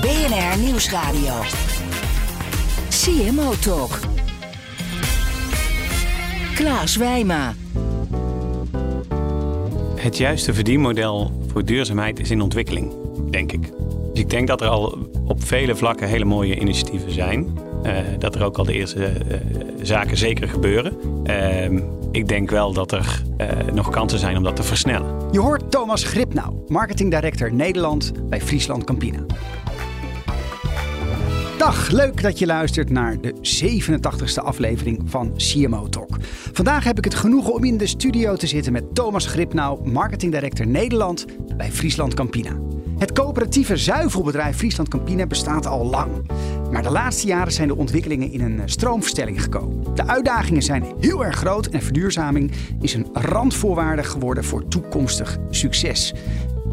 BNR Nieuwsradio. CMO Talk. Klaas Wijma. Het juiste verdienmodel voor duurzaamheid is in ontwikkeling, denk ik. Dus ik denk dat er al op vele vlakken hele mooie initiatieven zijn. Uh, dat er ook al de eerste uh, zaken zeker gebeuren. Uh, ik denk wel dat er eh, nog kansen zijn om dat te versnellen. Je hoort Thomas Gripnau, marketing director Nederland bij Friesland Campina. Dag, leuk dat je luistert naar de 87e aflevering van CMO Talk. Vandaag heb ik het genoegen om in de studio te zitten met Thomas Gripnau, marketing director Nederland bij Friesland Campina. Het coöperatieve zuivelbedrijf Friesland Campina bestaat al lang. Maar de laatste jaren zijn de ontwikkelingen in een stroomverstelling gekomen. De uitdagingen zijn heel erg groot en verduurzaming is een randvoorwaarde geworden voor toekomstig succes.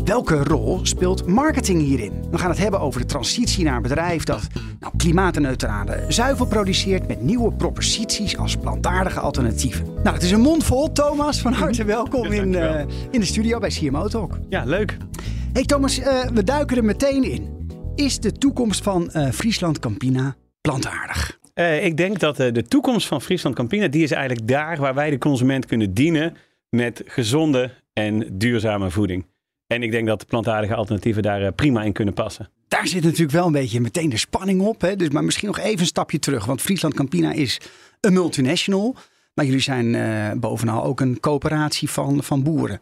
Welke rol speelt marketing hierin? We gaan het hebben over de transitie naar een bedrijf dat nou, klimaatneutrale zuivel produceert met nieuwe proposities als plantaardige alternatieven. Nou, het is een mond vol. Thomas, van harte welkom in, uh, in de studio bij CMO Talk. Ja, leuk. Hey Thomas, uh, we duiken er meteen in. Is de toekomst van uh, Friesland Campina plantaardig? Ik denk dat de toekomst van Friesland Campina, die is eigenlijk daar waar wij de consument kunnen dienen met gezonde en duurzame voeding. En ik denk dat de plantaardige alternatieven daar prima in kunnen passen. Daar zit natuurlijk wel een beetje meteen de spanning op. Hè? Dus, maar misschien nog even een stapje terug. Want Friesland Campina is een multinational. Maar jullie zijn bovenal ook een coöperatie van, van boeren.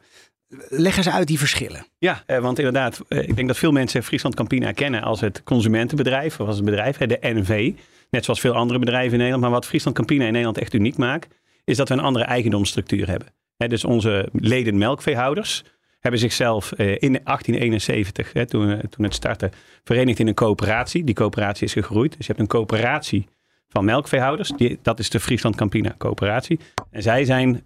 Leg eens uit die verschillen. Ja, want inderdaad, ik denk dat veel mensen Friesland Campina kennen als het consumentenbedrijf, of als het bedrijf, de NV. Net zoals veel andere bedrijven in Nederland. Maar wat Friesland Campina in Nederland echt uniek maakt, is dat we een andere eigendomsstructuur hebben. dus onze leden melkveehouders hebben zichzelf in 1871, toen, toen het startte, verenigd in een coöperatie. Die coöperatie is gegroeid. Dus je hebt een coöperatie van melkveehouders. Die, dat is de Friesland Campina coöperatie. En zij zijn,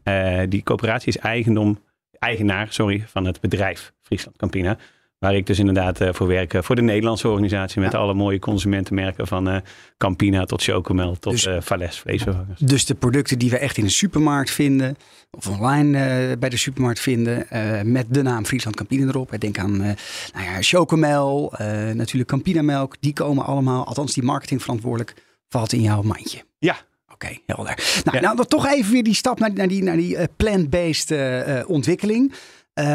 die coöperatie is eigendom eigenaar sorry, van het bedrijf Friesland Campina. Waar ik dus inderdaad uh, voor werk. Uh, voor de Nederlandse organisatie met ja. alle mooie consumentenmerken. Van uh, Campina tot Chocomel tot dus, Vales vleesvervangers. Dus de producten die we echt in de supermarkt vinden. Of online bij de supermarkt vinden. met de naam Friesland Campina erop. Denk aan nou ja, Chocomel. natuurlijk Campina melk. Die komen allemaal. Althans die marketingverantwoordelijk valt in jouw mandje. Ja, Oké, okay, helder. Nou, ja. nou, dan toch even weer die stap naar, naar die, naar die plant-based uh, ontwikkeling. Uh,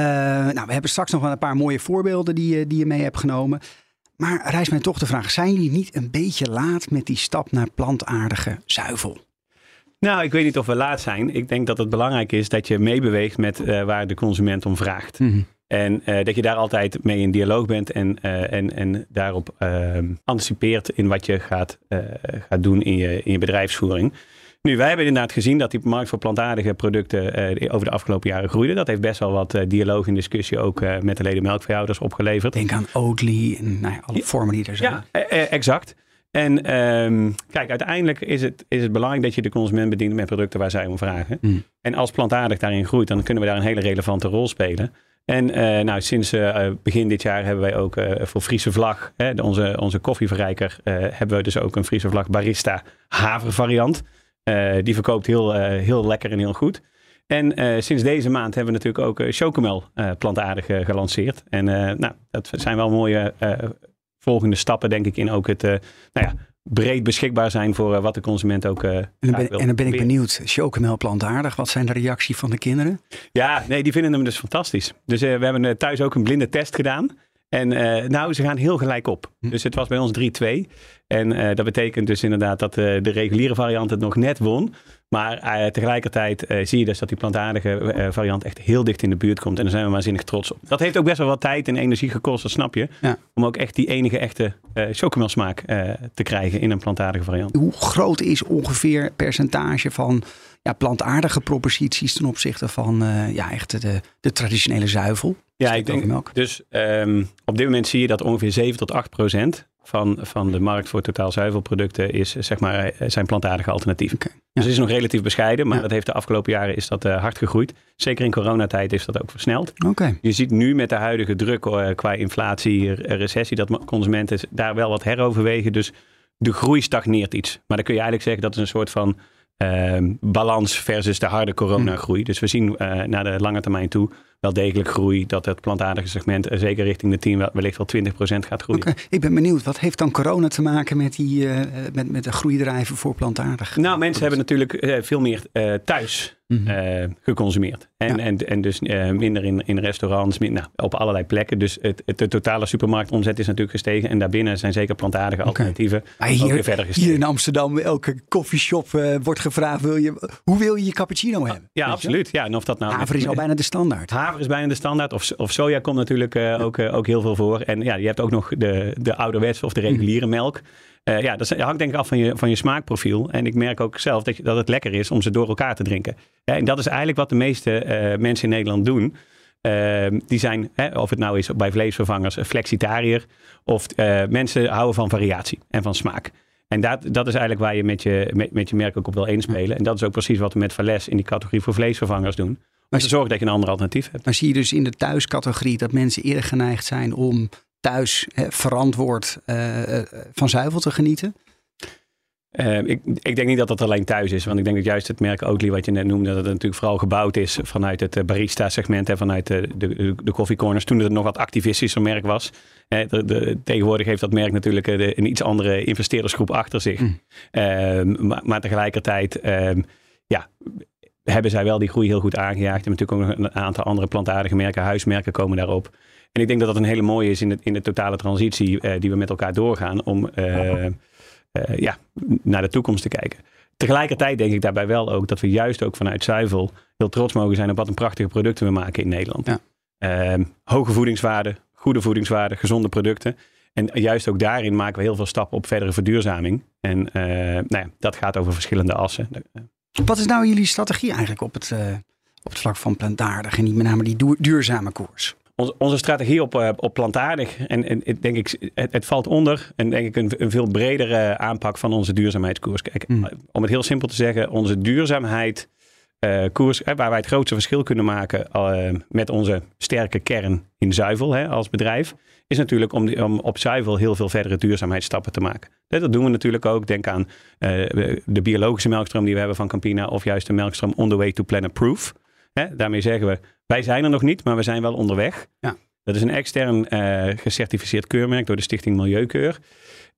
nou, we hebben straks nog wel een paar mooie voorbeelden die, die je mee hebt genomen. Maar rijst mij toch de vraag, zijn jullie niet een beetje laat met die stap naar plantaardige zuivel? Nou, ik weet niet of we laat zijn. Ik denk dat het belangrijk is dat je meebeweegt met waar de consument om vraagt. Mm -hmm. En uh, dat je daar altijd mee in dialoog bent en, uh, en, en daarop uh, anticipeert in wat je gaat, gaat doen in je, in je bedrijfsvoering. Nu, wij hebben inderdaad gezien dat die markt voor plantaardige producten over de afgelopen jaren groeide. Dat heeft best wel wat dialoog en discussie ook met de leden melkveehouders opgeleverd. Denk aan Oatly en nou ja, alle vormen die er zijn. Ja, exact. En um, kijk, uiteindelijk is het, is het belangrijk dat je de consument bedient met producten waar zij om vragen. Mm. En als plantaardig daarin groeit, dan kunnen we daar een hele relevante rol spelen. En uh, nou, sinds uh, begin dit jaar hebben wij ook uh, voor Friese Vlag, hè, onze, onze koffieverrijker, hebben we dus ook een Friese Vlag Barista havervariant. Die verkoopt heel, heel lekker en heel goed. En sinds deze maand hebben we natuurlijk ook Chocomel plantaardig gelanceerd. En nou, dat zijn wel mooie volgende stappen, denk ik, in ook het nou ja, breed beschikbaar zijn voor wat de consument ook. En, dan ben, en dan ben ik benieuwd, chocomel plantaardig, wat zijn de reacties van de kinderen? Ja, nee, die vinden hem dus fantastisch. Dus we hebben thuis ook een blinde test gedaan. En nou, ze gaan heel gelijk op. Hm. Dus het was bij ons 3-2. En dat betekent dus inderdaad dat de reguliere variant het nog net won. Maar tegelijkertijd zie je dus dat die plantaardige variant echt heel dicht in de buurt komt. En daar zijn we waanzinnig trots op. Dat heeft ook best wel wat tijd en energie gekost, dat snap je. Ja. Om ook echt die enige echte chocomelsmaak te krijgen in een plantaardige variant. Hoe groot is ongeveer het percentage van ja, plantaardige proposities ten opzichte van uh, ja, echt de, de traditionele zuivel? Ja, ik denk dus um, op dit moment zie je dat ongeveer 7 tot 8 procent van, van de markt voor totaal zuivelproducten is, zeg maar, eh, zijn plantaardige alternatieven. Ja. Dus het is nog relatief bescheiden, maar Ja. dat heeft de afgelopen jaren is dat eh, hard gegroeid. Zeker in coronatijd is dat ook versneld. Oké. Je ziet nu met de huidige druk eh, qua inflatie, recessie, dat consumenten daar wel wat heroverwegen. Dus de groei stagneert iets. Maar dan kun je eigenlijk zeggen dat is een soort van ehm, balans versus de harde coronagroei. Dus we zien naar de lange termijn toe wel degelijk groei. Dat het plantaardige segment eh, zeker richting de 10, wel- wellicht wel 20% gaat groeien. Ik ben benieuwd. Wat heeft dan corona te maken met, die, eh, met, met de groeidrijven voor plantaardig? Nou, mensen hebben natuurlijk eh, veel meer thuis Mhm. geconsumeerd. En, Ja. en, en dus minder in, in restaurants, min- nou, op allerlei plekken. Dus het, het, de totale supermarktomzet is natuurlijk gestegen. En daarbinnen zijn zeker plantaardige alternatieven Maar ook hier, weer verder gestegen. hier in Amsterdam, elke koffieshop wordt gevraagd: wil je, hoe wil je je cappuccino hebben? ja, absoluut. Ja, en of dat nou Haver is al bijna de standaard. Haver is bijna de standaard. Of, of soja komt natuurlijk eh, ook, eh, ook heel veel voor. En ja, je hebt ook nog de, de ouderwetse of de reguliere melk. Eh, ja, dat hangt denk ik af van je, van je smaakprofiel. En ik merk ook zelf dat, je, dat het lekker is om ze door elkaar te drinken. Ja, en dat is eigenlijk wat de meeste mensen in Nederland doen. Eh, die zijn, hè, of het nou is bij vleesvervangers, flexitariër. Of mensen houden van variatie en van smaak. En dat, dat is eigenlijk waar je met je, met, met je merk ook op wil inspelen. En dat is ook precies wat we met Vales in die categorie voor vleesvervangers doen. Om te zorgen dat je een ander alternatief hebt. Maar zie je dus in de thuiscategorie dat mensen eerder geneigd zijn om thuis hè, verantwoord eh, eh, van zuivel te genieten? Eh, ik, ik denk niet dat dat alleen thuis is. Want ik denk dat juist het merk Oatly, wat je net noemde, dat het natuurlijk vooral gebouwd is vanuit het eh, barista-segment en vanuit de, de, de coffee corners. Toen het nog wat activistischer merk was. De, de- tegenwoordig heeft dat merk natuurlijk de- een iets andere investeerdersgroep achter zich. Mm. Ehm, maar, maar tegelijkertijd, ehm, ja, hebben zij wel die groei heel goed aangejaagd. En natuurlijk ook nog een aantal andere plantaardige merken, huismerken komen daarop. En ik denk dat dat een hele mooie is in de, in de totale transitie eh, die we met elkaar doorgaan om eh, eh, ja, naar de toekomst te kijken. Tegelijkertijd denk ik daarbij wel ook dat we juist ook vanuit zuivel heel trots mogen zijn op wat een prachtige producten we maken in Nederland. Ja. Ehm, hoge voedingswaarde, goede voedingswaarde, gezonde producten. En juist ook daarin maken we heel veel stappen op verdere verduurzaming. En nou ja, dat gaat over verschillende assen. Wat is nou jullie strategie eigenlijk op het, eh, op het vlak van plantaardig en niet met name die duur- duurzame koers? Onze, onze strategie op, eh, op plantaardig, en, en denk ik, het, het valt onder en denk ik een, een veel bredere aanpak van onze duurzaamheidskoers. Kijk, Mm. om het heel simpel te zeggen, onze duurzaamheid eh, koers, eh, waar wij het grootste verschil kunnen maken eh, met onze sterke kern in zuivel hè, als bedrijf, is natuurlijk om, die- om op zuivel heel veel verdere duurzaamheidsstappen te maken. Dat doen we natuurlijk ook. Denk aan de biologische melkstroom die we hebben van Campina of juist de melkstroom on the way to planet proof. Hè, daarmee zeggen we, wij zijn er nog niet, maar we zijn wel onderweg. Ja. Dat is een extern gecertificeerd keurmerk door de Stichting Milieukeur.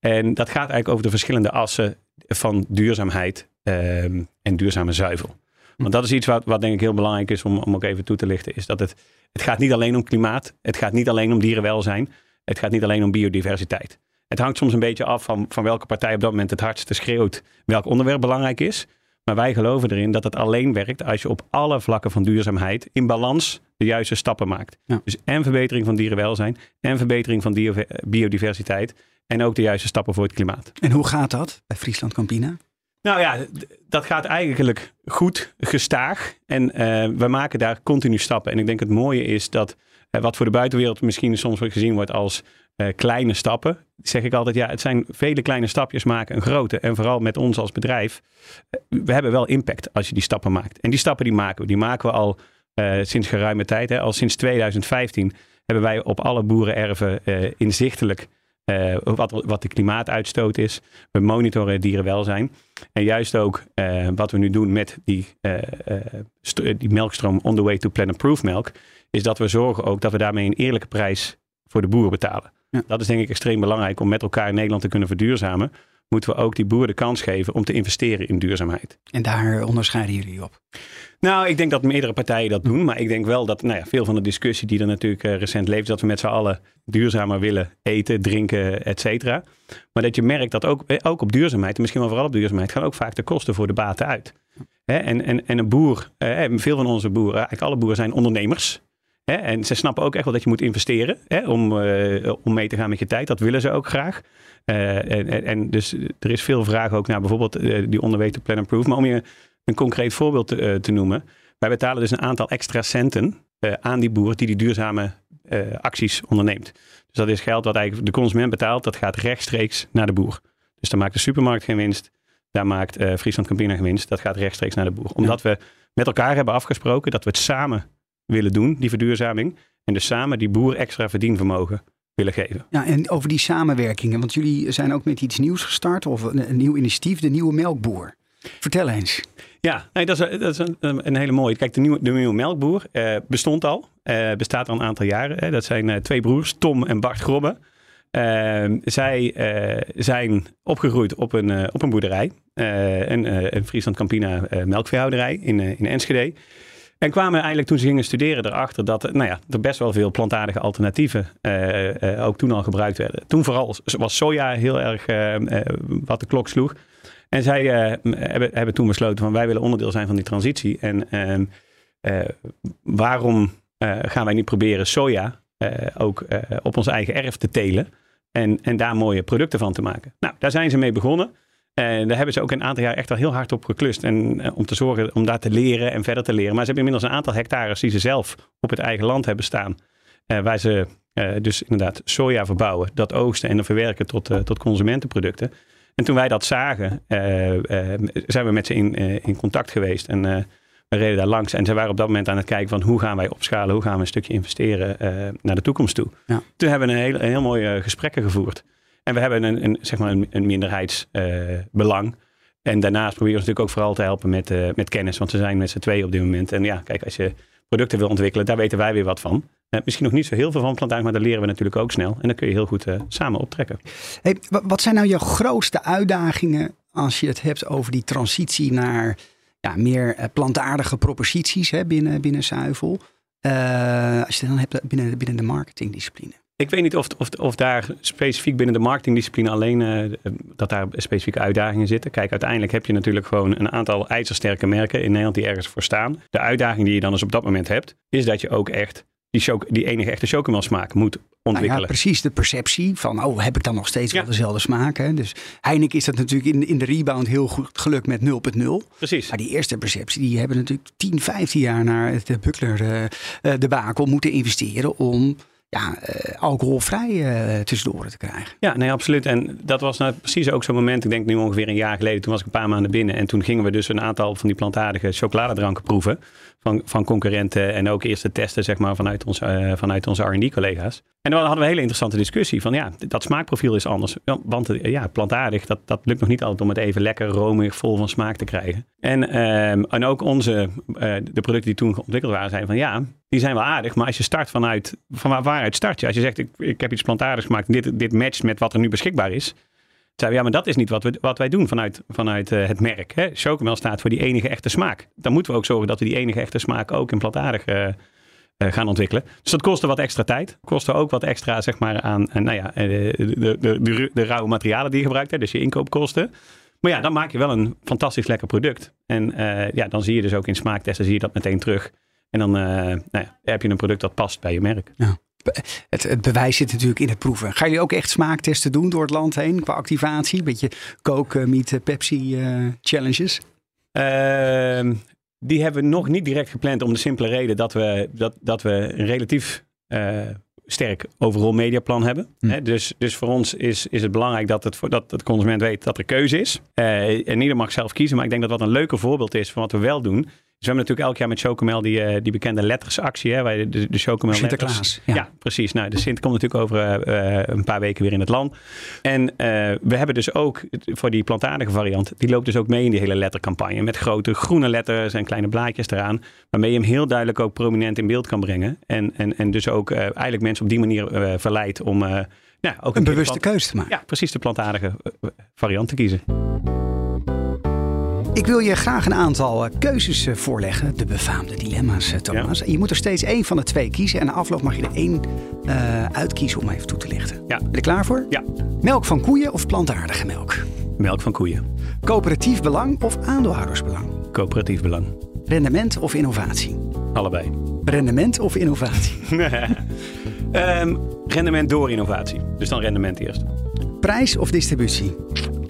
En dat gaat eigenlijk over de verschillende assen van duurzaamheid ehm, en duurzame zuivel. Want dat is iets wat, wat denk ik heel belangrijk is om, om ook even toe te lichten. Is dat het, het gaat niet alleen om klimaat. Het gaat niet alleen om dierenwelzijn. Het gaat niet alleen om biodiversiteit. Het hangt soms een beetje af van, van welke partij op dat moment het hardste schreeuwt welk onderwerp belangrijk is. Maar wij geloven erin dat het alleen werkt als je op alle vlakken van duurzaamheid in balans de juiste stappen maakt. Ja. Dus en verbetering van dierenwelzijn en verbetering van biodiversiteit en ook de juiste stappen voor het klimaat. En hoe gaat dat bij Friesland Campina? Nou ja, dat gaat eigenlijk goed, gestaag. En eh, we maken daar continu stappen. En ik denk het mooie is dat eh, wat voor de buitenwereld misschien soms gezien wordt als eh, kleine stappen. Zeg ik altijd, ja, het zijn vele kleine stapjes maken een grote. En vooral met ons als bedrijf. we hebben wel impact als je die stappen maakt. En die stappen die maken we. Die maken we al sinds geruime tijd. Hè. Al sinds 2015 hebben wij op alle boerenerven inzichtelijk eh, wat, wat de klimaatuitstoot is. We monitoren dierenwelzijn. En juist ook eh, wat we nu doen met die, eh, die melkstroom on the way to planet proof melk, is dat we zorgen ook dat we daarmee een eerlijke prijs voor de boer betalen. Ja. Dat is denk ik extreem belangrijk om met elkaar in Nederland te kunnen verduurzamen. Moeten we ook die boeren de kans geven om te investeren in duurzaamheid. En daar onderscheiden jullie op. Nou, ik denk dat meerdere partijen dat doen. Maar ik denk wel dat nou ja, veel van de discussie die er natuurlijk eh, recent leeft, dat we met z'n allen duurzamer willen eten, drinken, et cetera. Maar dat je merkt dat ook, eh, ook op duurzaamheid, en misschien wel vooral op duurzaamheid, gaan ook vaak de kosten voor de baten uit. Hè, en, en, en een boer, eh, veel van onze boeren, eigenlijk alle boeren zijn ondernemers. Hè, en ze snappen ook echt wel dat je moet investeren hè, om, eh, om mee te gaan met je tijd. Dat willen ze ook graag. Eh, en, en, en dus er is veel vraag ook naar bijvoorbeeld eh, die onderweten plan and proof. Maar om je een concreet voorbeeld te, te noemen. Wij betalen dus een aantal extra centen aan die boeren die die duurzame acties onderneemt. Dus dat is geld wat eigenlijk de consument betaalt. Dat gaat rechtstreeks naar de boer. Dus dan maakt de supermarkt geen winst. Daar maakt Friesland Campina geen winst. Dat gaat rechtstreeks naar de boer. Omdat we met elkaar hebben afgesproken dat we het samen willen doen, die verduurzaming. En dus samen die boer extra verdienvermogen willen geven. Ja, en over die samenwerkingen, want jullie zijn ook met iets nieuws gestart, of een, een nieuw initiatief, de Nieuwe Melkboer. Vertel eens. Ja, nee, dat is, dat is een, een, hele mooie. Kijk, de nieuwe, de nieuwe melkboer eh, bestond al. Eh, bestaat al een aantal jaren. Hè. Dat zijn eh, twee broers, Tom en Bart Grobbe. Eh, zij eh, zijn opgegroeid op een, eh, op een boerderij. eh, een, een Friesland Campina eh, melkveehouderij in, in Enschede. En kwamen eigenlijk toen ze gingen studeren erachter dat nou ja, er best wel veel plantaardige alternatieven eh, eh, ook toen al gebruikt werden. Toen vooral was soja heel erg eh, wat de klok sloeg. En zij hebben, hebben toen besloten van wij willen onderdeel zijn van die transitie. En ehm, eh, waarom gaan wij niet proberen soja ook op ons eigen erf te telen en, en daar mooie producten van te maken? Nou, daar zijn ze mee begonnen. En daar hebben ze ook een aantal jaar echt al heel hard op geklust. En eh, om te zorgen om daar te leren en verder te leren. Maar ze hebben inmiddels een aantal hectares die ze zelf op het eigen land hebben staan. eh, waar ze eh, dus inderdaad soja verbouwen, dat oogsten en dan verwerken tot, eh, tot consumentenproducten. En toen wij dat zagen, eh, eh, zijn we met ze in, eh, in contact geweest. En eh, we reden daar langs. En ze waren op dat moment aan het kijken van hoe gaan wij opschalen, hoe gaan we een stukje investeren eh, naar de toekomst toe. Ja. Toen hebben we een heel, een heel mooie gesprekken gevoerd. En we hebben een, een, zeg maar een, minderheidsbelang. en daarnaast proberen we natuurlijk ook vooral te helpen met, eh, met kennis. Want we zijn met z'n tweeën op dit moment. En ja, kijk, als je producten wil ontwikkelen, daar weten wij weer wat van. Eh, misschien nog niet zo heel veel van plantaardig, maar daar leren we natuurlijk ook snel. En dan kun je heel goed eh, samen optrekken. Hey, wa- wat zijn nou jouw grootste uitdagingen als je het hebt over die transitie naar ja, meer eh, plantaardige proposities hè, binnen, binnen Zuivel? Eh, als je het dan hebt binnen, binnen de marketingdiscipline. Ik weet niet of, of, of daar specifiek binnen de marketingdiscipline alleen eh, dat daar specifieke uitdagingen zitten. Kijk, uiteindelijk heb je natuurlijk gewoon een aantal ijzersterke merken in Nederland die ergens voor staan. De uitdaging die je dan dus op dat moment hebt, is dat je ook echt die, choc- die enige echte chocomel smaak moet Nou ontwikkelen. ja, precies de perceptie van, oh, heb ik dan nog steeds Ja. wel dezelfde smaak? Hè? Dus Heineken is dat natuurlijk in, in de rebound heel goed gelukt met 0.0. Precies. Maar die eerste perceptie, die hebben natuurlijk 10, 15 jaar naar het eh, Buckler eh, eh, debakel moeten investeren om ja, eh, alcoholvrij eh tussendoor te krijgen. Ja, nee, absoluut. En dat was nou precies ook zo'n moment, ik denk nu ongeveer een jaar geleden. Toen was ik een paar maanden binnen. En toen gingen we dus een aantal van die plantaardige chocoladedranken proeven. Van, van concurrenten en ook eerste testen zeg maar, vanuit, ons, eh, vanuit onze R&D-collega's. En dan hadden we een hele interessante discussie van ja, dat smaakprofiel is anders. Want eh, ja, plantaardig, dat, dat lukt nog niet altijd om het even lekker romig, vol van smaak te krijgen. En, ehm, en ook onze, eh, de producten die toen ontwikkeld waren, zeiden van ja, die zijn wel aardig. Maar als je start vanuit, van waar, waaruit start je? Als je zegt ik, ik heb iets plantaardigs gemaakt, dit, dit matcht met wat er nu beschikbaar is. Zeiden we, ja, maar dat is niet wat, we, wat wij doen vanuit, vanuit eh, het merk. Hè? Staat voor die enige echte smaak. Dan moeten we ook zorgen dat we die enige echte smaak ook in plantaardig eh, gaan ontwikkelen. Dus dat kostte wat extra tijd. Kostte ook wat extra zeg maar, aan nou ja, de, de, de, de, rauwe materialen die je gebruikt. Hè? Dus je inkoopkosten. Maar ja, dan maak je wel een fantastisch lekker product. En ja, dan zie je dus ook in smaaktesten zie je dat meteen terug. En dan nou ja, heb je een product dat past bij je merk. Het, het bewijs zit natuurlijk in het proeven. Gaan jullie ook echt smaaktesten doen door het land heen qua activatie? Een beetje Coke, Meet, Pepsi eh, challenges? Ehm, die hebben we nog niet direct gepland om de simpele reden dat we, dat, dat we een relatief eh, sterk overal mediaplan hebben. Hm. Hè, dus, dus voor ons is, is het belangrijk dat, het, voor- dat de consument weet dat er keuze is. Eh, en ieder mag zelf kiezen, maar ik denk dat wat een leuker voorbeeld is van wat we wel doen. Dus we hebben natuurlijk elk jaar met Chocomel die, eh, die bekende lettersactie. Hè, waar de, de Chocomel letters- Sinterklaas. ja. Ja. precies. Nou, de Sint komt natuurlijk over eh, eh, een paar weken weer in het land. En we hebben dus ook voor die plantaardige variant, die loopt dus ook mee in die hele lettercampagne. Met grote groene letters en kleine blaadjes eraan. Waarmee je hem heel duidelijk ook prominent in beeld kan brengen. En, en, en dus ook eigenlijk mensen op die manier verleidt om nou, ook Een keer bewuste keuze te maken. Ja, precies de plantaardige variant te kiezen. Ik wil je graag een aantal eh, keuzes eh, voorleggen. De befaamde dilemma's, eh, Thomas. Je moet er steeds één van de twee kiezen. En na afloop mag je er één uitkiezen om even toe te lichten. Ja. Ben je er klaar voor? Ja, Melk van koeien of plantaardige melk? melk van koeien. Coöperatief belang of aandeelhoudersbelang? Coöperatief belang. Rendement of innovatie? Allebei. Rendement of innovatie? Ehm, rendement door innovatie. Dus dan rendement eerst. Prijs of distributie?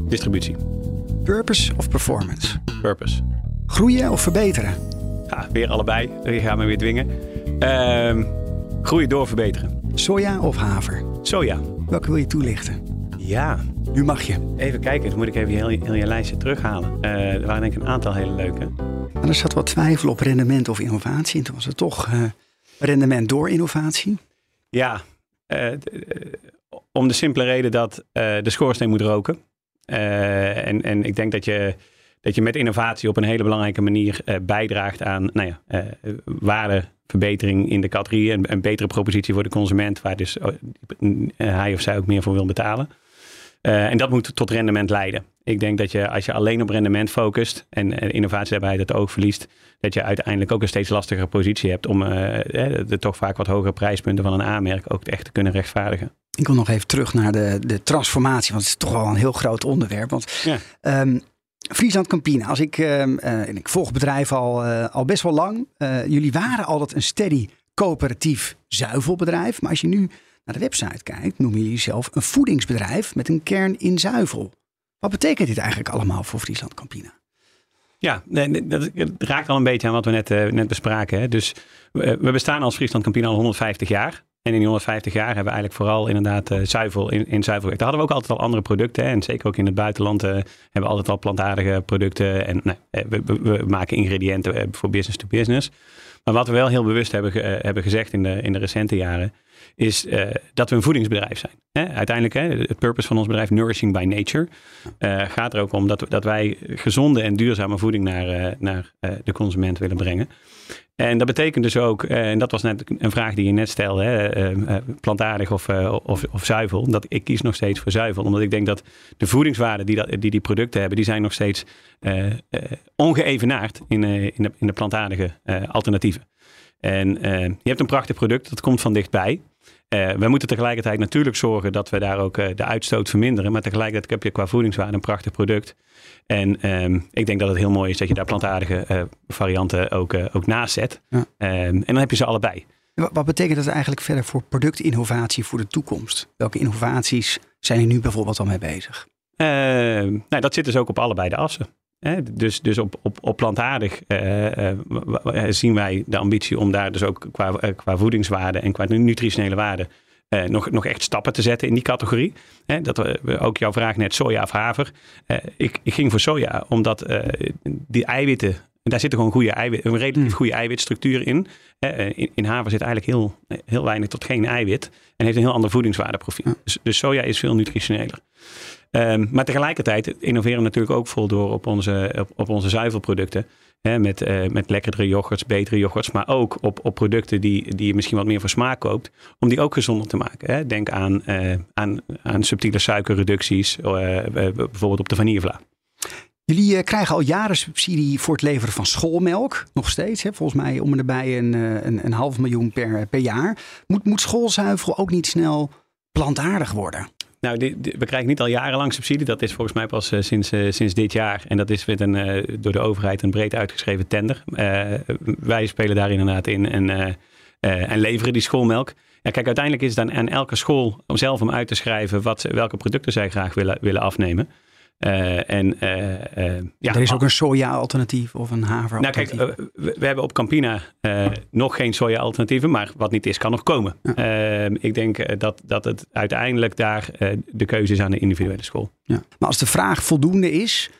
Distributie. Purpose of performance? Purpose. Groeien of verbeteren? Ja, weer allebei. Je gaat me weer dwingen. Ehm, Groeien door verbeteren. Soja of haver? Soja. Welke wil je toelichten? Ja, Nu mag je. even kijken. Dan moet ik even je heel, heel je lijstje terughalen. Eh, er waren denk ik een aantal hele leuke. Maar er zat wat twijfel op rendement of innovatie. En toen was het toch eh, rendement door innovatie. Ja, eh, om de simpele reden dat de schoorsteen moet roken. Eh, en, en ik denk dat je, dat je met innovatie op een hele belangrijke manier eh, bijdraagt aan nou ja, eh, waardeverbetering in de categorie. En een betere propositie voor de consument, waar dus eh, hij of zij ook meer voor wil betalen. Eh, en dat moet tot rendement leiden. Ik denk dat je als je alleen op rendement focust en eh, innovatie daarbij het oog verliest, dat je uiteindelijk ook een steeds lastigere positie hebt om eh, eh, de toch vaak wat hogere prijspunten van een aanmerk ook echt te kunnen rechtvaardigen. Ik wil nog even terug naar de, de transformatie. Want het is toch wel een heel groot onderwerp. Want Ja. ehm, Friesland Campina, als ik, ehm, eh, en ik volg bedrijf al, al best wel lang. Jullie waren altijd een steady coöperatief zuivelbedrijf. Maar als je nu naar de website kijkt, noemen jullie jezelf een voedingsbedrijf met een kern in zuivel. Wat betekent dit eigenlijk allemaal voor Friesland Campina? Ja, dat raakt al een beetje aan wat we net, eh, net bespraken. Hè. Dus we, we bestaan als Friesland Campina al 150 jaar. En in die 150 jaar hebben we eigenlijk vooral inderdaad eh, zuivel in, in zuivel. Daar hadden we ook altijd al andere producten. Hè. En zeker ook in het buitenland eh, hebben we altijd al plantaardige producten. En nou, eh, we, we- maken ingrediënten eh, voor business to business. Maar wat we wel heel bewust hebben, eh, hebben gezegd in de, in de recente jaren, is eh, dat we een voedingsbedrijf zijn. Hè? Uiteindelijk, hè, het purpose van ons bedrijf, Nourishing by Nature, eh, gaat er ook om dat, dat wij gezonde en duurzame voeding naar, eh, naar de consument willen brengen. En dat betekent dus ook, en dat was net een vraag die je net stelde, hè, plantaardig of, of, of zuivel. Dat ik kies nog steeds voor zuivel, omdat ik denk dat de voedingswaarden die dat, die, die producten hebben, die zijn nog steeds ongeëvenaard in, in, de, in de plantaardige alternatieven. En eh, je hebt een prachtig product, dat komt van dichtbij. Eh, we moeten tegelijkertijd natuurlijk zorgen dat we daar ook eh, de uitstoot verminderen. Maar tegelijkertijd heb je qua voedingswaarde een prachtig product. En ehm, ik denk dat het heel mooi is dat je daar plantaardige varianten ook, ook naast zet. Ja. Ehm, en dan heb je ze allebei. Wa- Wat betekent dat eigenlijk verder voor productinnovatie voor de toekomst? Welke innovaties zijn er nu bijvoorbeeld al mee bezig? Eh, nou, dat zit dus ook op allebei de assen. Dus, dus op, op, op plantaardig eh, eh, w- zien wij de ambitie om daar dus ook qua, eh, qua voedingswaarde en qua nutritionele waarde eh, nog, nog echt stappen te zetten in die categorie. Dat we, ook jouw vraag net soja of haver. Eh, ik, ik ging voor soja omdat eh, die eiwitten, daar zitten gewoon goede eiwit, een relatief Hmm. goede eiwitstructuur in. Eh, in. In haver zit eigenlijk heel, heel weinig tot geen eiwit en heeft een heel ander voedingswaardeprofiel. Ja. Dus, dus soja is veel nutritioneler. Ehm, maar tegelijkertijd innoveren we natuurlijk ook vol door op onze, op, op onze zuivelproducten. Hè, met, eh, met lekkerdere yoghurts, betere yoghurts. Maar ook op, op producten die, die je misschien wat meer voor smaak koopt. Om die ook gezonder te maken. Hè. Denk aan, eh, aan, aan subtiele suikerreducties. bijvoorbeeld op de vanillevla. Jullie eh, krijgen al jaren subsidie voor het leveren van schoolmelk. Nog steeds, hè? volgens mij om en erbij een, eh, een, een half miljoen per, per jaar. Moet, moet schoolzuivel ook niet snel plantaardig worden? Nou, we krijgen niet al jarenlang subsidie. Dat is volgens mij pas eh, sinds, eh, sinds dit jaar. En dat is met een, eh, door de overheid een breed uitgeschreven tender. Eh, wij spelen daar inderdaad in en, eh, eh, en leveren die schoolmelk. Ja, kijk, uiteindelijk is het dan aan elke school om zelf om uit te schrijven wat, welke producten zij graag willen, willen afnemen. Eh, en eh, eh, ja, er is ook een soja-alternatief of een haver nou kijk, we, we hebben op Campina nog geen soja-alternatieven, maar wat niet is, kan nog komen. Ik denk dat, dat het uiteindelijk daar de keuze is aan de individuele school. Ja. Maar als de vraag voldoende is,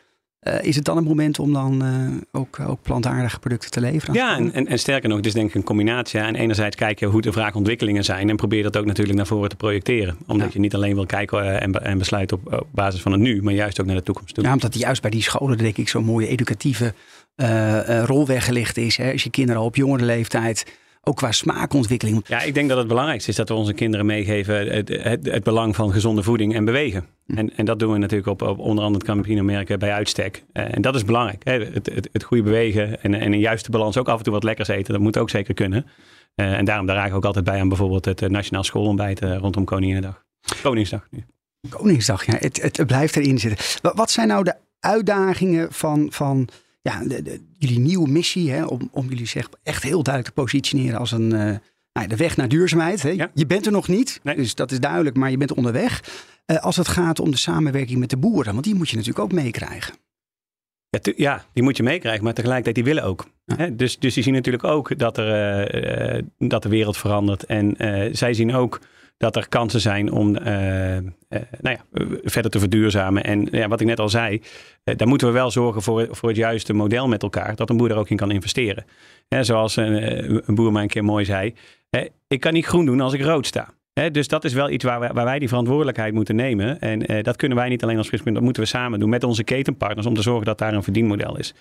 eh, is het dan het moment om dan eh, ook, ook plantaardige producten te leveren? Ja, en, en, en sterker nog, het is denk ik een combinatie. En enerzijds kijken hoe de vraagontwikkelingen zijn en probeer dat ook natuurlijk naar voren te projecteren. Omdat Ja. je niet alleen wil kijken eh, en, en besluiten op, op basis van het nu, maar juist ook naar de toekomst toe. Ja, omdat juist bij die scholen denk ik zo'n mooie educatieve rol weggelegd is. Hè? Als je kinderen al op jongere leeftijd, ook qua smaakontwikkeling. Ja, ik denk dat het belangrijkste is dat we onze kinderen meegeven het, het, het belang van gezonde voeding en bewegen. En, en dat doen we natuurlijk op, op onder andere het Campino-merken bij uitstek. Eh, en dat is belangrijk. Hè? Het, het, het goede bewegen en, en een juiste balans. Ook af en toe wat lekkers eten, dat moet ook zeker kunnen. Eh, en daarom draag ik ook altijd bij aan bijvoorbeeld het eh, Nationaal Schoolontbijt eh, rondom Koninginnedag. Koningsdag nu. Koningsdag, ja, het, het, het blijft erin zitten. Wat, wat zijn nou de uitdagingen van, van ja, de, de- jullie nieuwe missie? Hè, om, om jullie zeg, echt heel duidelijk te positioneren als een, eh, nou, de weg naar duurzaamheid. Hè? Ja. Je bent er nog niet, Nee. dus dat is duidelijk, maar je bent onderweg. Eh, als het gaat om de samenwerking met de boeren, want die moet je natuurlijk ook meekrijgen. Ja, ja, die moet je meekrijgen, maar tegelijkertijd die willen ook. Hè, Dus, dus die zien natuurlijk ook dat, er, eh, dat de wereld verandert. En zij zien ook dat er kansen zijn om eh, eh, nou ja, verder te verduurzamen. En ja, wat ik net al zei, eh, daar moeten we wel zorgen voor, voor het juiste model met elkaar. Dat een boer er ook in kan investeren. Hè, zoals een, een boer mij een keer mooi zei. ik kan niet groen doen als ik rood sta. Dus dat is wel iets waar wij, die verantwoordelijkheid moeten nemen. En dat kunnen wij niet alleen als Friesland, dat moeten we samen doen met onze ketenpartners om te zorgen dat daar een verdienmodel is.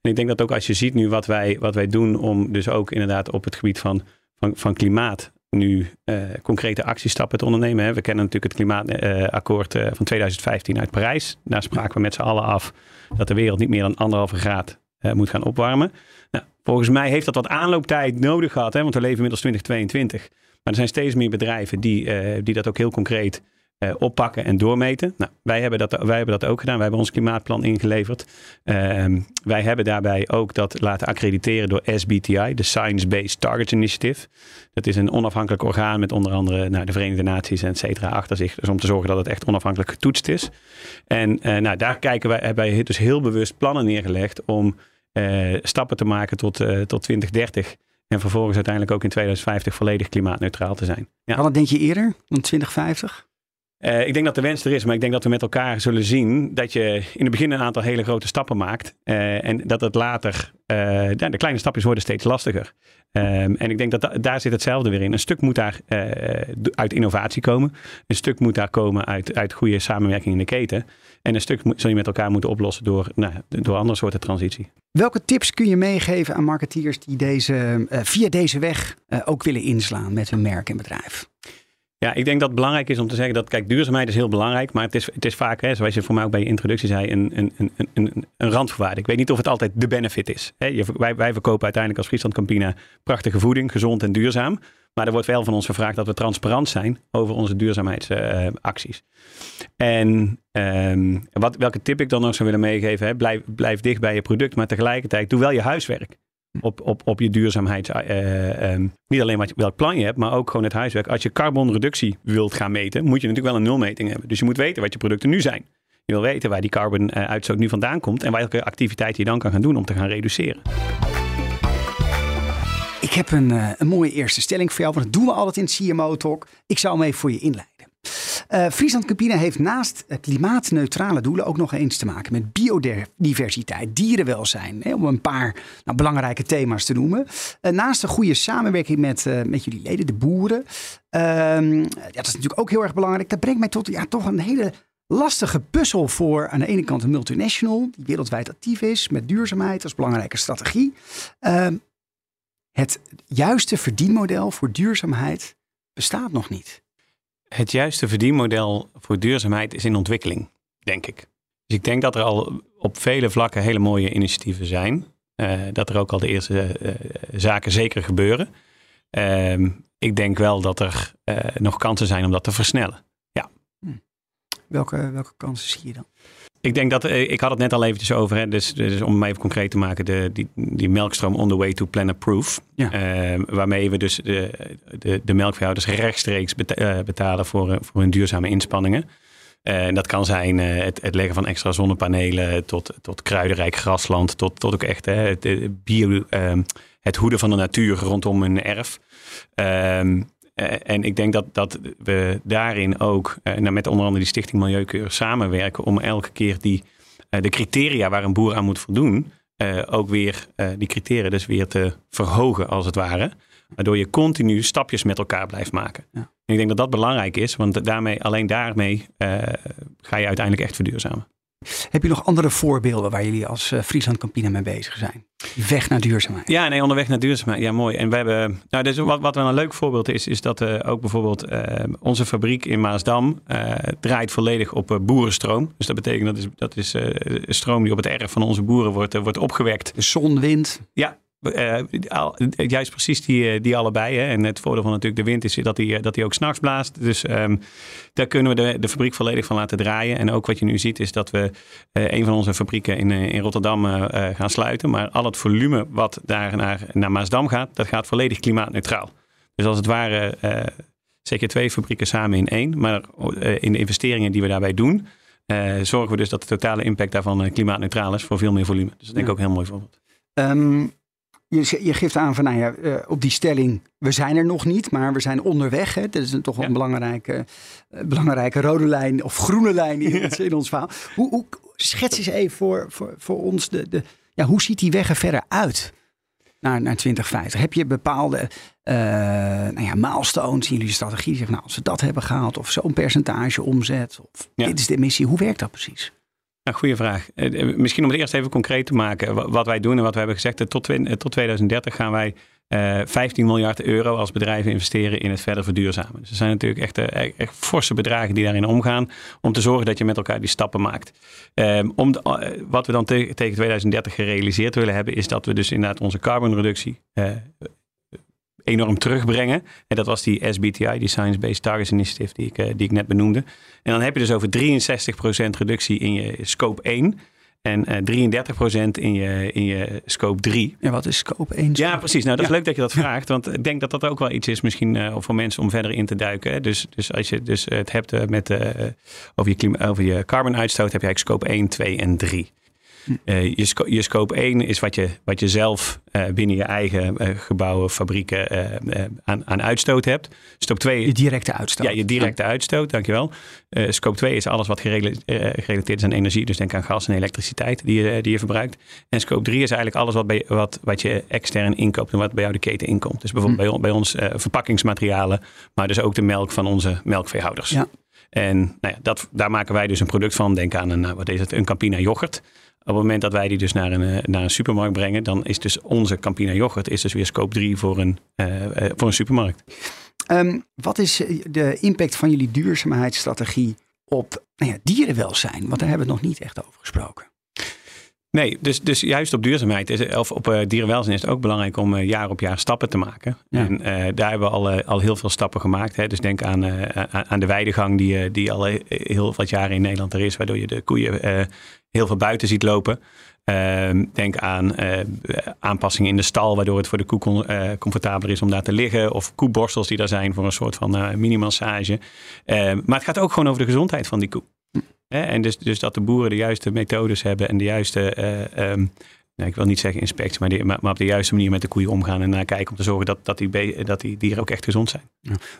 En ik denk dat ook als je ziet nu wat wij, wat wij doen om dus ook inderdaad op het gebied van, van, van klimaat nu eh, concrete actiestappen te ondernemen. Hè. We kennen natuurlijk het klimaatakkoord eh, van 2015 uit Parijs. Daar spraken we met z'n allen af dat de wereld niet meer dan anderhalve graad eh, moet gaan opwarmen. Nou, volgens mij heeft dat wat aanlooptijd nodig gehad, hè, want we leven inmiddels 2022. Maar er zijn steeds meer bedrijven die, die dat ook heel concreet eh, oppakken en doormeten. Nou, wij, hebben dat, wij hebben dat ook gedaan. Wij hebben ons klimaatplan ingeleverd. Ehm, wij hebben daarbij ook dat laten accrediteren door SBTI, de Science Based Targets Initiative. Dat is een onafhankelijk orgaan met onder andere nou, de Verenigde Naties en et cetera achter zich. Dus om te zorgen dat het echt onafhankelijk getoetst is. En eh, nou, daar kijken wij, hebben wij dus heel bewust plannen neergelegd om eh, stappen te maken tot, tot 2030. En vervolgens uiteindelijk ook in 2050 volledig klimaatneutraal te zijn. Ja. Dat denk je eerder dan 2050? Eh, ik denk dat de wens er is, maar ik denk dat we met elkaar zullen zien dat je in het begin een aantal hele grote stappen maakt. eh, en dat het later, eh, de kleine stapjes worden steeds lastiger. Ehm, en ik denk dat da- daar zit hetzelfde weer in. Een stuk moet daar uit innovatie komen. Een stuk moet daar komen uit, uit goede samenwerking in de keten. En een stuk zul je met elkaar moeten oplossen door, nou, door andere soorten transitie. Welke tips kun je meegeven aan marketeers die deze, via deze weg ook willen inslaan met hun merk en bedrijf? Ja, ik denk dat het belangrijk is om te zeggen dat, kijk, duurzaamheid is heel belangrijk, maar het is, het is vaak, hè, zoals je voor mij ook bij je introductie zei, een, een, een, een- een, randvoorwaarde. Ik weet niet of het altijd de benefit is. Hè, wij, wij verkopen uiteindelijk als Friesland Campina prachtige voeding, gezond en duurzaam. Maar er wordt wel van ons gevraagd dat we transparant zijn over onze duurzaamheidsacties. en ehm, wat, welke tip ik dan nog zou willen meegeven, hè, blijf, blijf dicht bij je product, maar tegelijkertijd doe wel je huiswerk op, op, op je duurzaamheid. eh, ehm, niet alleen wat, welk plan je hebt, maar ook gewoon het huiswerk. Als je carbonreductie wilt gaan meten, moet je natuurlijk wel een nulmeting hebben. Dus je moet weten wat je producten nu zijn. Je wil weten waar die carbon eh, uitstoot nu vandaan komt en welke activiteiten je dan kan gaan doen om te gaan reduceren. Ik heb een, eh, een mooie eerste stelling voor jou, want dat doen we altijd in CMO Talk. Ik zou hem even voor je inleiden. Eh, Friesland Campina heeft naast klimaatneutrale doelen ook nog eens te maken met biodiversiteit, dierenwelzijn. Hè, om een paar nou, belangrijke thema's te noemen. Eh, naast een goede samenwerking met, eh, met jullie leden, de boeren. Ehm, ja, dat is natuurlijk ook heel erg belangrijk. Dat brengt mij tot ja, toch een hele lastige puzzel voor aan de ene kant een multinational die wereldwijd actief is met duurzaamheid als belangrijke strategie. Ehm, het juiste verdienmodel voor duurzaamheid bestaat nog niet. Het juiste verdienmodel voor duurzaamheid is in ontwikkeling, denk ik. Dus ik denk dat er al op vele vlakken hele mooie initiatieven zijn. Eh, dat er ook al de eerste eh, zaken zeker gebeuren. Ehm, ik denk wel dat er eh, nog kansen zijn om dat te versnellen. Welke, welke kansen zie je dan? Ik denk dat, eh, ik had het net al eventjes over, hè, dus, dus om hem even concreet te maken, de, die, die melkstroom on the way to planet proof. Ja. Ehm, waarmee we dus de, de, de melkveehouders rechtstreeks beta- eh, betalen voor, eh, voor hun duurzame inspanningen. En dat kan zijn het, het leggen van extra zonnepanelen tot, tot kruidenrijk grasland, tot, tot ook echt hè, het, eh, bio, ehm, het hoeden van de natuur rondom een erf. Ehm, eh, en ik denk dat, dat we daarin ook eh, nou, met onder andere die Stichting Milieukeur samenwerken om elke keer die, eh, de criteria waar een boer aan moet voldoen, eh, ook weer eh, die criteria dus weer te verhogen als het ware. Waardoor je continu stapjes met elkaar blijft maken. Ja. En ik denk dat dat belangrijk is, want daarmee, alleen daarmee eh, ga je uiteindelijk echt verduurzamen. Heb je nog andere voorbeelden waar jullie als eh, Friesland Campina mee bezig zijn? Weg naar duurzaamheid. Ja, nee, onderweg naar duurzaamheid. Ja, mooi. En we hebben, nou, dus wat, wat wel een leuk voorbeeld is, is dat eh, ook bijvoorbeeld eh, onze fabriek in Maasdam draait volledig op boerenstroom. Dus dat betekent dat is, dat is stroom die op het erf van onze boeren wordt, wordt opgewekt. De zon, wind. Ja, al- juist precies die, eh, die allebei. Hè. En het voordeel van natuurlijk de wind is dat die, eh, dat die ook s'nachts blaast. Dus ehm, daar kunnen we de, de fabriek volledig van laten draaien. En ook wat je nu ziet is dat we een van onze fabrieken in, in Rotterdam gaan sluiten. Maar al het volume wat daar naar, naar Maasdam gaat, dat gaat volledig klimaatneutraal. Dus als het ware zeker twee fabrieken samen in één. Maar in de investeringen die we daarbij doen, zorgen we dus dat de totale impact daarvan klimaatneutraal is voor veel meer volume. Dus dat denk ik Ja. ook een heel mooi voorbeeld. Ehm, je, je geeft aan van, nou ja, eh, op die stelling, we zijn er nog niet, maar we zijn onderweg. Hè? Dat is een, toch wel een belangrijke, eh, belangrijke rode lijn of groene lijn in, ons, in ons verhaal. Hoe, hoe, schets eens even voor, voor, voor ons, de, de, ja, hoe ziet die weg er verder uit naar, naar 2050? Heb je bepaalde eh nou ja, milestones in jullie strategie? Zeggen, nou, als we dat hebben gehaald of zo'n percentage omzet, of Ja. dit is de missie. Hoe werkt dat precies? Nou, goede vraag. Eh, eh, misschien om het eerst even concreet te maken. wa- Wat wij doen en wat we hebben gezegd. eh, Tot, twen- eh, tot 2030 gaan wij eh 15 miljard euro als bedrijven investeren in het verder verduurzamen. Dus er zijn natuurlijk echt, eh, echt, forse bedragen die daarin omgaan. Om te zorgen dat je met elkaar die stappen maakt. Ehm, om wat we dan te- tegen 2030 gerealiseerd willen hebben. Is dat we dus inderdaad onze carbonreductie enorm terugbrengen. En dat was die SBTI, die Science Based Targets Initiative, die ik, eh, die ik net benoemde. En dan heb je dus over 63% reductie in je scope 1 en eh 33% in je, in je scope 3. Ja, wat is scope 1? Ja, precies. Nou, dat is Ja. leuk dat je dat vraagt. Want ik denk dat dat ook wel iets is misschien eh, voor mensen om verder in te duiken. Hè. Dus, dus als je dus het hebt eh, met, eh, over, je klima- over je carbon uitstoot, heb je eigenlijk scope 1, 2 en 3. Eh, je, sco- je scope 1 is wat je, wat je zelf eh, binnen je eigen eh, gebouwen, fabrieken aan, aan uitstoot hebt. Scope 2 Je directe uitstoot. ja, je directe uitstoot, dankjewel. Scope 2 is alles wat gerela- gerelateerd is aan energie. Dus denk aan gas en elektriciteit die je, die je verbruikt. En scope 3 is eigenlijk alles wat, bij, wat, wat je extern inkoopt en wat bij jou de keten inkomt. Dus bijvoorbeeld bij, on- bij ons verpakkingsmaterialen, maar dus ook de melk van onze melkveehouders. Ja. En nou ja, dat, daar maken wij dus een product van. Denk aan een, wat is het, een Campina yoghurt. Op het moment dat wij die dus naar een, eh, naar een supermarkt brengen, dan is dus onze Campina yoghurt is dus weer scope 3 voor een, eh, eh, voor een supermarkt. Ehm, wat is de impact van jullie duurzaamheidsstrategie op nou ja, dierenwelzijn? Want daar hebben we het nog niet echt over gesproken. Nee, dus, dus juist op duurzaamheid is, of op eh, dierenwelzijn is het ook belangrijk om eh, jaar op jaar stappen te maken. Ja. En eh, daar hebben we al, al heel veel stappen gemaakt. Hè. Dus denk aan, aan- de weidegang die, die al heel wat jaren in Nederland er is, waardoor je de koeien heel veel buiten ziet lopen. Ehm, denk aan aanpassingen in de stal, waardoor het voor de koe con- comfortabeler is om daar te liggen. Of koeborstels die daar zijn voor een soort van mini-massage. Ehm, maar het gaat ook gewoon over de gezondheid van die koe. En dus, dus dat de boeren de juiste methodes hebben en de juiste, eh, ehm, nou, ik wil niet zeggen inspectie, maar, maar, op de juiste manier met de koeien omgaan en naar kijken om te zorgen dat, dat, die, dat die dieren ook echt gezond zijn.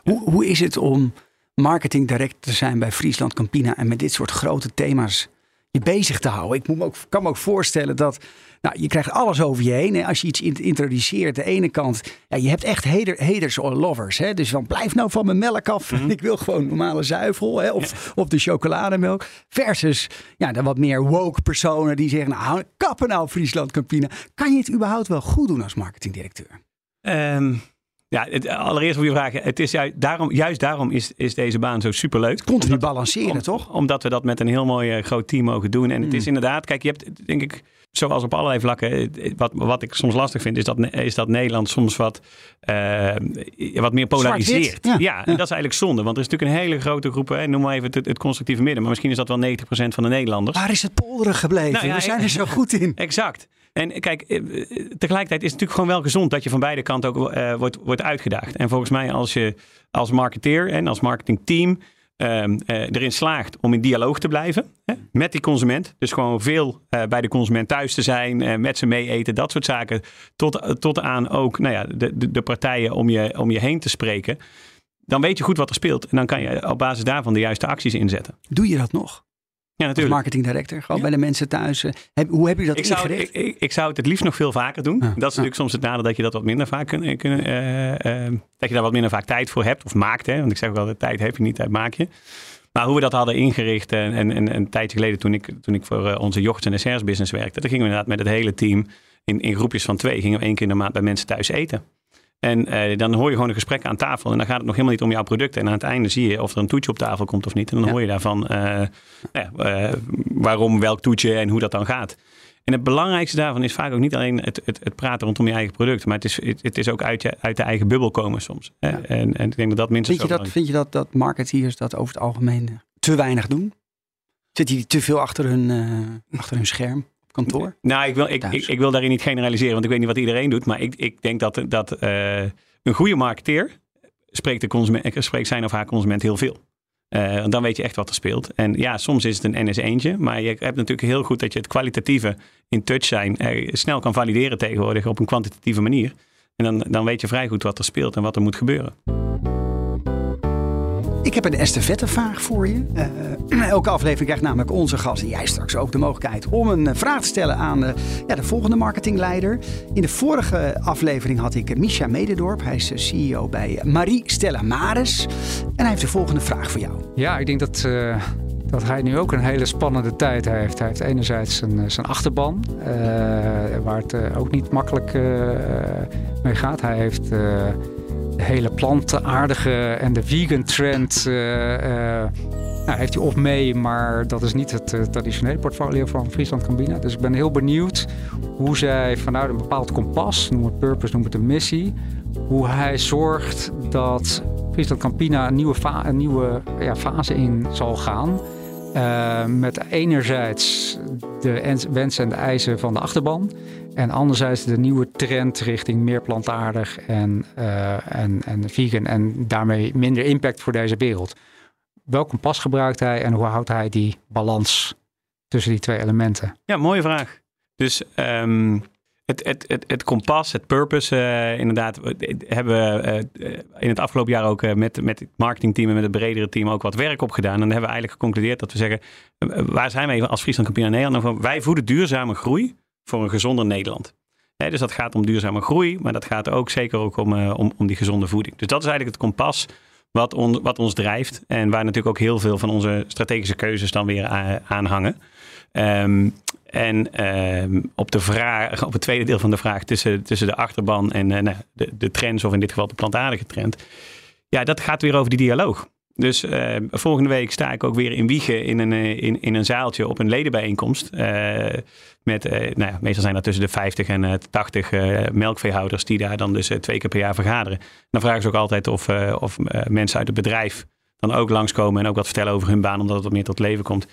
Hoe, hoe is het om marketing direct te zijn bij Friesland Campina en met dit soort grote thema's je bezig te houden? Ik moet me ook, kan me ook voorstellen dat nou, je krijgt alles over je heen. En als je iets in- introduceert, de ene kant, ja, je hebt echt hater, haters or lovers. Hè? Dus van blijf nou van mijn melk af. Ik wil gewoon normale zuivel hè? Of, of de chocolademelk. Versus ja, de wat meer woke personen die zeggen, nou kappen nou Friesland Campina. Kan je het überhaupt wel goed doen als marketingdirecteur? Ehm, ja, het, allereerst op je vragen. Het is juist daarom, juist daarom is, is deze baan zo superleuk. Continu balanceren, om- toch? Omdat we dat met een heel mooi eh, groot team mogen doen. En het Mm. is inderdaad, kijk, je hebt denk ik, zoals op allerlei vlakken, eh, wat, wat ik soms lastig vind, is dat, is dat Nederland soms wat, eh, wat meer polariseert. Ja. Ja, en dat is eigenlijk zonde. Want er is natuurlijk een hele grote groep, hè, noem maar even het, het constructieve midden, maar misschien is dat wel 90% van de Nederlanders. Waar is het polderen gebleven? Nou ja, We zijn er zo goed in. Exact. En kijk, eh, eh, tegelijkertijd is het natuurlijk gewoon wel gezond dat je van beide kanten ook eh, wordt, wordt uitgedaagd. En volgens mij als je als marketeer en als marketingteam ehm, eh, erin slaagt om in dialoog te blijven hè, met die consument. Dus gewoon veel eh, bij de consument thuis te zijn, eh, met ze mee eten, dat soort zaken. Tot, tot aan ook nou ja, de, de, de partijen om je, om je heen te spreken. Dan weet je goed wat er speelt. En dan kan je op basis daarvan de juiste acties inzetten. Doe je dat nog? Ja, Als natuurlijk. marketing director? Gewoon Ja. bij de mensen thuis. eh, Heb, hoe heb je dat Ik zou, ingericht? ik, ik, ik zou het het liefst nog veel vaker doen. Ja, Dat is ja. natuurlijk soms het nadeel dat je dat wat minder vaak kunt, kunnen, eh, eh, dat je daar wat minder vaak tijd voor hebt of maakt. Hè? Want ik zeg ook altijd, tijd heb je niet, tijd maak je. Maar hoe we dat hadden ingericht en, en, en een tijdje geleden toen ik, toen ik voor onze yoghurt en desserts business werkte. Dan gingen we inderdaad met het hele team in, in groepjes van twee. Gingen we één keer in de maand bij mensen thuis eten. En eh, dan hoor je gewoon een gesprek aan tafel. En dan gaat het nog helemaal niet om jouw product. En aan het einde zie je of er een toetje op tafel komt of niet. En dan Ja. hoor je daarvan eh, eh, waarom, welk toetje en hoe dat dan gaat. En het belangrijkste daarvan is vaak ook niet alleen het, het, het praten rondom je eigen product. Maar het is, het, het is ook uit, je, uit de eigen bubbel komen soms. Ja. En, en ik denk dat dat minstens Vind je dat, vind je dat, dat marketeers dat over het algemeen te weinig doen? Zitten die te veel achter hun, achter hun scherm kantoor? Nou, ik wil, ik, ik, ik wil daarin niet generaliseren, want ik weet niet wat iedereen doet. Maar ik, ik denk dat, dat eh, een goede marketeer spreekt, de consument, spreekt zijn of haar consument heel veel. Uh, dan weet je echt wat er speelt. En ja, soms is het een ns eentje. Maar je hebt natuurlijk heel goed dat je het kwalitatieve in touch zijn snel kan valideren tegenwoordig op een kwantitatieve manier. En dan, dan weet je vrij goed wat er speelt en wat er moet gebeuren. Ik heb een estafettevraag voor je. Uh, elke aflevering krijgt namelijk onze gast, en jij straks ook, de mogelijkheid om een eh, vraag te stellen aan uh, ja, de volgende marketingleider. In de vorige aflevering had ik Misha Mededorp. Hij is CEO bij Marie Stella Maris. En hij heeft de volgende vraag voor jou. Ja, ik denk dat, dat hij nu ook een hele spannende tijd heeft. Hij heeft enerzijds zijn, zijn achterban, waar het ook niet makkelijk mee gaat. Hij heeft de hele plantaardige en de vegan trend uh, uh, nou, heeft hij op mee, maar dat is niet het uh, traditionele portfolio van Friesland Cambina. Dus ik ben heel benieuwd hoe zij vanuit een bepaald kompas, noem het purpose, noem het een missie, hoe hij zorgt dat Friesland Campina een nieuwe, een nieuwe ja, fase in zal gaan. Met enerzijds de wensen en de eisen van de achterban. En anderzijds de nieuwe trend richting meer plantaardig en, uh, en, en vegan. En daarmee minder impact voor deze wereld. Welk kompas gebruikt hij en hoe houdt hij die balans tussen die twee elementen? Ja, mooie vraag. Dus um, het, het, het, het kompas, het purpose, uh, inderdaad, hebben we uh, in het afgelopen jaar ook met, met het marketingteam en met het bredere team ook wat werk op gedaan. En dan hebben we eigenlijk geconcludeerd dat we zeggen, waar zijn wij als Friesland Campina Nederland? Nou, wij voeden duurzame groei voor een gezonder Nederland. Dus dat gaat om duurzame groei, maar dat gaat ook zeker ook om, om, om die gezonde voeding. Dus dat is eigenlijk het kompas wat, wat ons drijft en waar natuurlijk ook heel veel van onze strategische keuzes dan weer aan hangen. Um, en uh, op, de vraag, op het tweede deel van de vraag tussen, tussen de achterban en uh, nou, de, de trends, of in dit geval de plantaardige trend. Ja, dat gaat weer over die dialoog. Dus uh, volgende week sta ik ook weer in Wiegen in een, in, in een zaaltje op een ledenbijeenkomst. met, nou ja, meestal zijn dat tussen de 50 en 80 melkveehouders die daar dan dus twee keer per jaar vergaderen. dan vragen ze ook altijd of, of mensen uit het bedrijf dan ook langskomen en ook wat vertellen over hun baan, omdat het wat meer tot leven komt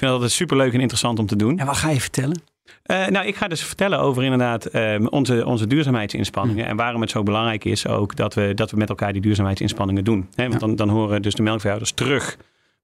vind dat het superleuk en interessant om te doen. En wat ga je vertellen? Uh, nou, ik ga dus vertellen over inderdaad uh, onze, onze duurzaamheidsinspanningen. Hm. En waarom het zo belangrijk is ook dat we, dat we met elkaar die duurzaamheidsinspanningen doen. He, want dan, dan horen dus de melkveehouders terug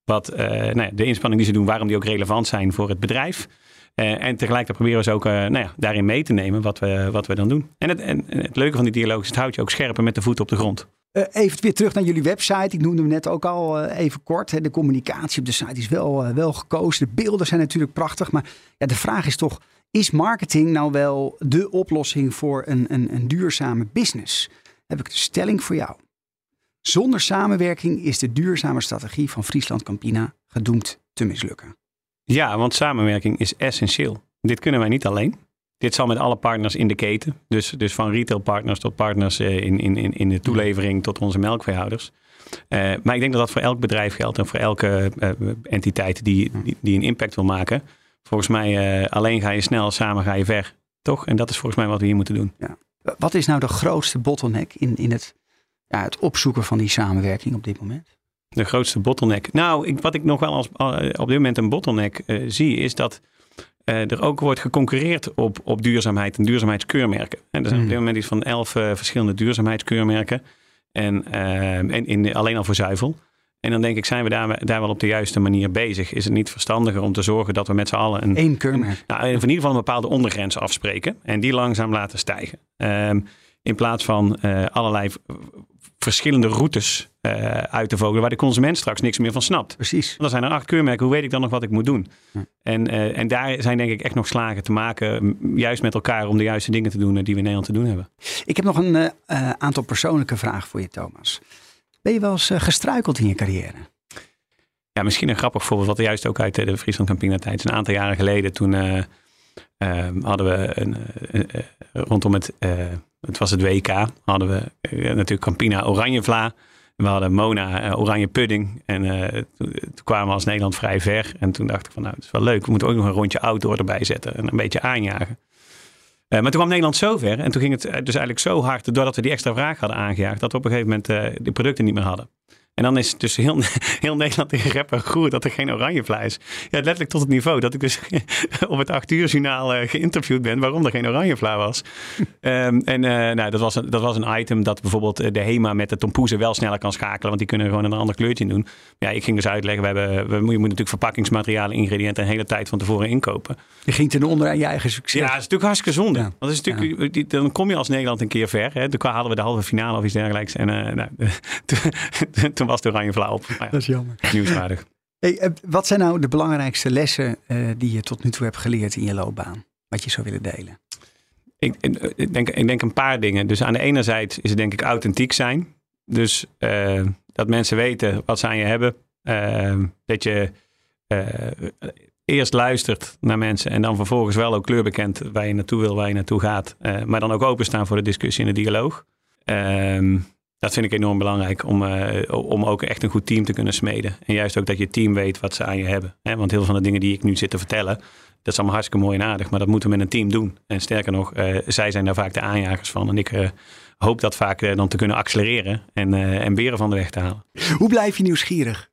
wat uh, nou ja, de inspanningen die ze doen, waarom die ook relevant zijn voor het bedrijf. en tegelijkertijd proberen we ze ook nou ja, daarin mee te nemen wat we, wat we dan doen. En het, en het leuke van die dialoog is, het houdt je ook scherper met de voet op de grond. Even weer terug naar jullie website. Ik noemde hem net ook al even kort. Hè. De communicatie op de site is wel, wel gekozen. De beelden zijn natuurlijk prachtig. Maar ja, de vraag is toch, is marketing nou wel de oplossing voor een, een, een duurzame business? Heb ik een stelling voor jou. Zonder samenwerking is de duurzame strategie van Friesland Campina gedoemd te mislukken. Ja, want samenwerking is essentieel. Dit kunnen wij niet alleen. Dit zal met alle partners in de keten. Dus, dus van retailpartners tot partners eh, in, in, in de toelevering tot onze melkveehouders. Uh, maar ik denk dat dat voor elk bedrijf geldt en voor elke uh, entiteit die, die, een impact wil maken. Volgens mij uh, alleen ga je snel, samen ga je ver. Toch? En dat is volgens mij wat we hier moeten doen. Ja. Wat is nou de grootste bottleneck in, in het, ja, het opzoeken van die samenwerking op dit moment? De grootste bottleneck? Nou, ik, wat ik nog wel als op dit moment een bottleneck zie, is dat uh, er ook wordt geconcurreerd op, op duurzaamheid en duurzaamheidskeurmerken. En er zijn op dit hmm. moment iets van elf uh, verschillende duurzaamheidskeurmerken. En, en in, alleen al voor zuivel. En dan denk ik, zijn we daar, daar wel op de juiste manier bezig? Is het niet verstandiger om te zorgen dat we met z'n allen een... Eén keurmerk. nou, in ieder geval een bepaalde ondergrens afspreken. En die langzaam laten stijgen. Um, in plaats van allerlei verschillende routes uh, uit te vogelen waar de consument straks niks meer van snapt. Precies. Dan zijn er acht keurmerken, hoe weet ik dan nog wat ik moet doen? En, uh, en daar zijn denk ik echt nog slagen te maken, juist met elkaar om de juiste dingen te doen die we in Nederland te doen hebben. Ik heb nog een aantal persoonlijke vragen voor je, Thomas. Ben je wel eens gestruikeld in je carrière? Ja, misschien een grappig voorbeeld, wat juist ook uit de Friesland Campina tijd. Een aantal jaren geleden, toen hadden we een, rondom het het was het WK, hadden we natuurlijk Campina Oranje Vla. We hadden Mona Oranje Pudding. En toen, toen, kwamen we als Nederland vrij ver. En toen dacht ik van nou, het is wel leuk. We moeten ook nog een rondje outdoor erbij zetten. En een beetje aanjagen. Maar toen kwam Nederland zo ver. En toen ging het dus eigenlijk zo hard, doordat we die extra vraag hadden aangejaagd, dat we op een gegeven moment de producten niet meer hadden. En dan is het dus heel, heel Nederland in rep en groer dat er geen oranjevla is. Ja, letterlijk tot het niveau dat ik dus op het acht uur journaal uh, geïnterviewd ben waarom er geen oranjevla was. um, en uh, nou, dat, was een, dat was een item dat bijvoorbeeld de HEMA met de tompoezen wel sneller kan schakelen, want die kunnen gewoon een ander kleurtje doen. Ja, ik ging dus uitleggen, we hebben, we, je moet natuurlijk verpakkingsmaterialen, ingrediënten een hele tijd van tevoren inkopen. Je ging ten onder aan je eigen succes. Ja, dat is natuurlijk hartstikke zonde. Ja. Want is natuurlijk, ja. dan kom je als Nederland een keer ver. Hè. Toen hadden we de halve finale of iets dergelijks. En uh, nou, toen was de oranje flauw op. Ja, dat is jammer. Nieuwswaardig. Hey, wat zijn nou de belangrijkste lessen uh, die je tot nu toe hebt geleerd in je loopbaan? Wat je zou willen delen? Ik, ik, denk, ik denk een paar dingen. Dus aan de ene zijde is het denk ik authentiek zijn. Dus uh, dat mensen weten wat ze aan je hebben. Uh, dat je eerst luistert naar mensen en dan vervolgens wel ook kleur bekent waar je naartoe wil, waar je naartoe gaat. maar dan ook openstaan voor de discussie en de dialoog. Ehm, dat vind ik enorm belangrijk om, uh, om ook echt een goed team te kunnen smeden. En juist ook dat je team weet wat ze aan je hebben. Hè? Want heel veel van de dingen die ik nu zit te vertellen, dat is allemaal hartstikke mooi en aardig. Maar dat moeten we met een team doen. En sterker nog, uh, zij zijn daar vaak de aanjagers van. En ik uh, hoop dat vaak dan te kunnen accelereren en, en beren van de weg te halen. Hoe blijf je nieuwsgierig?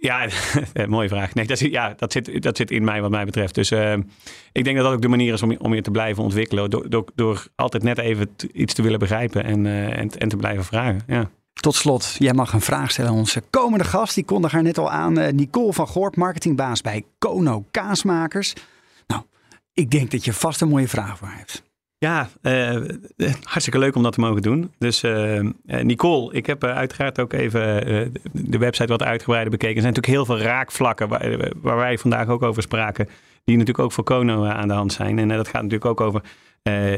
Ja, mooie vraag. Nee, dat, zit, ja, dat, zit, dat zit in mij wat mij betreft. Dus uh, ik denk dat dat ook de manier is om, om je te blijven ontwikkelen. Door, door, door altijd net even iets te willen begrijpen en, uh, en, en te blijven vragen. Ja. Tot slot, jij mag een vraag stellen aan onze komende gast. Die kondig haar net al aan. Nicole van Goort, marketingbaas bij Kono Kaasmakers. Nou, ik denk dat je vast een mooie vraag voor hebt. Ja, uh, hartstikke leuk om dat te mogen doen. Dus uh, Nicole, ik heb uiteraard ook even de website wat uitgebreider bekeken. Er zijn natuurlijk heel veel raakvlakken waar, waar, wij vandaag ook over spraken. Die natuurlijk ook voor Kono aan de hand zijn. En dat gaat natuurlijk ook over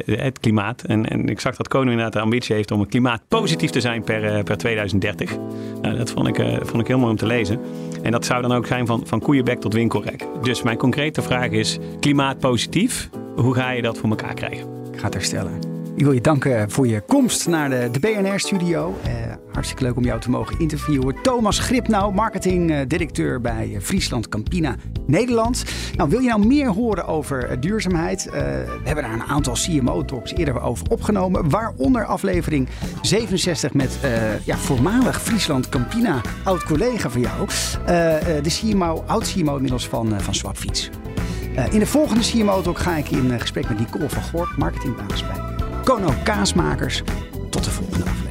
het klimaat. En, en, ik zag dat Kono inderdaad de ambitie heeft om klimaatpositief te zijn per, per 2030. Nou, dat vond ik, vond ik heel mooi om te lezen. En dat zou dan ook zijn van, van koeienbek tot winkelrek. Dus mijn concrete vraag is, klimaatpositief, hoe ga je dat voor elkaar krijgen? Gaat herstellen. Ik wil je danken voor je komst naar de, de BNR-studio. Uh, hartstikke leuk om jou te mogen interviewen. Thomas Gripnau, marketingdirecteur bij Friesland Campina Nederland. Nou, wil je nou meer horen over duurzaamheid? We hebben daar een aantal CMO-talks eerder over opgenomen. Waaronder aflevering 67 met ja, voormalig Friesland Campina, oud-collega van jou. de CMO, oud-CMO inmiddels van, van Swapfiets. In de volgende CMO-talk ga ik in gesprek met Nicole van Goort, marketingbaas bij Kono Kaasmakers. Tot de volgende aflevering.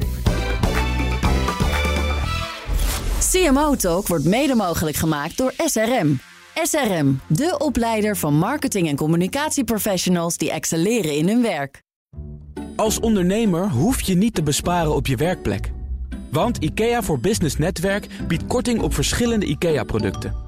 CMO Talk wordt mede mogelijk gemaakt door SRM. SRM, de opleider van marketing- en communicatieprofessionals die excelleren in hun werk. Als ondernemer hoef je niet te besparen op je werkplek. Want IKEA voor Business Netwerk biedt korting op verschillende IKEA-producten.